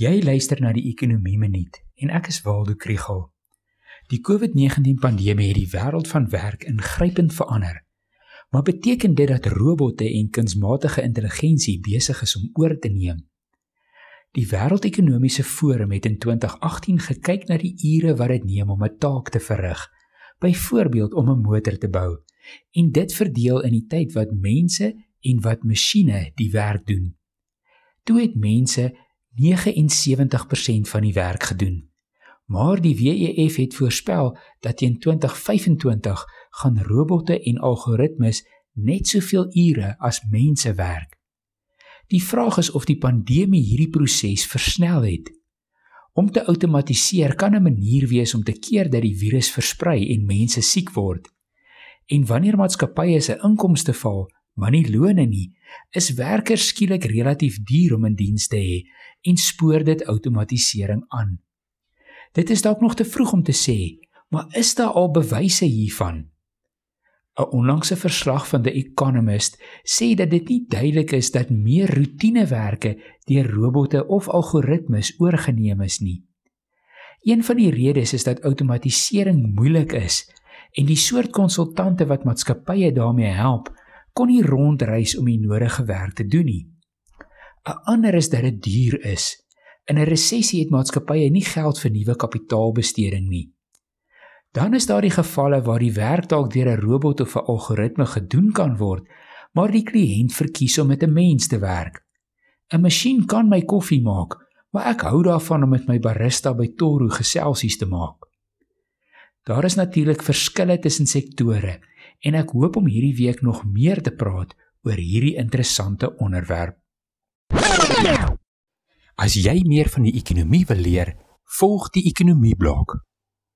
Jy luister na die Ekonomie Minuut en ek is Waldo Krugel. Die COVID-19 pandemie het die wêreld van werk ingrypend verander. Maar beteken dit dat robotte en kunsmatige intelligensie besig is om oor te neem? Die Wêreldekonomiese Forum het in 2018 gekyk na die ure wat dit neem om 'n taak te verrig, byvoorbeeld om 'n motor te bou, en dit verdeel in die tyd wat mense en wat masjiene die werk doen. Toe het mense 79% van die werk gedoen. Maar die WEF het voorspel dat teen 2025 gaan robotte en algoritmes net soveel ure as mense werk. Die vraag is of die pandemie hierdie proses versnel het. Om te outomatiseer kan 'n manier wees om te keer dat die virus versprei en mense siek word. En wanneer maatskappye se inkomste val, maar nie lone nie, is werkers skielik relatief duur om in diens te hê en spoor dit outomatisering aan. Dit is dalk nog te vroeg om te sê, maar is daar al bewyse hiervan? 'n Onlangse verslag van The Economist sê dat dit nie duidelik is dat meer roetinewerke deur robotte of algoritmes oorgeneem is nie. Een van die redes is dat outomatisering moeilik is en die soort konsultante wat maatskappye daarmee help, kon nie rondreis om die nodige werk te doen nie. 'n Ander is dat dit duur is. In 'n resessie het maatskappye nie geld vir nuwe kapitaalbesteding nie. Dan is daar die gevalle waar die werk dalk deur 'n robot of 'n algoritme gedoen kan word, maar die kliënt verkies om met 'n mens te werk. 'n Masjien kan my koffie maak, maar ek hou daarvan om met my barista by Toro geselsies te maak. Daar is natuurlik verskille tussen sektore en ek hoop om hierdie week nog meer te praat oor hierdie interessante onderwerp. As jy meer van die ekonomie wil leer, volg die ekonomie blok.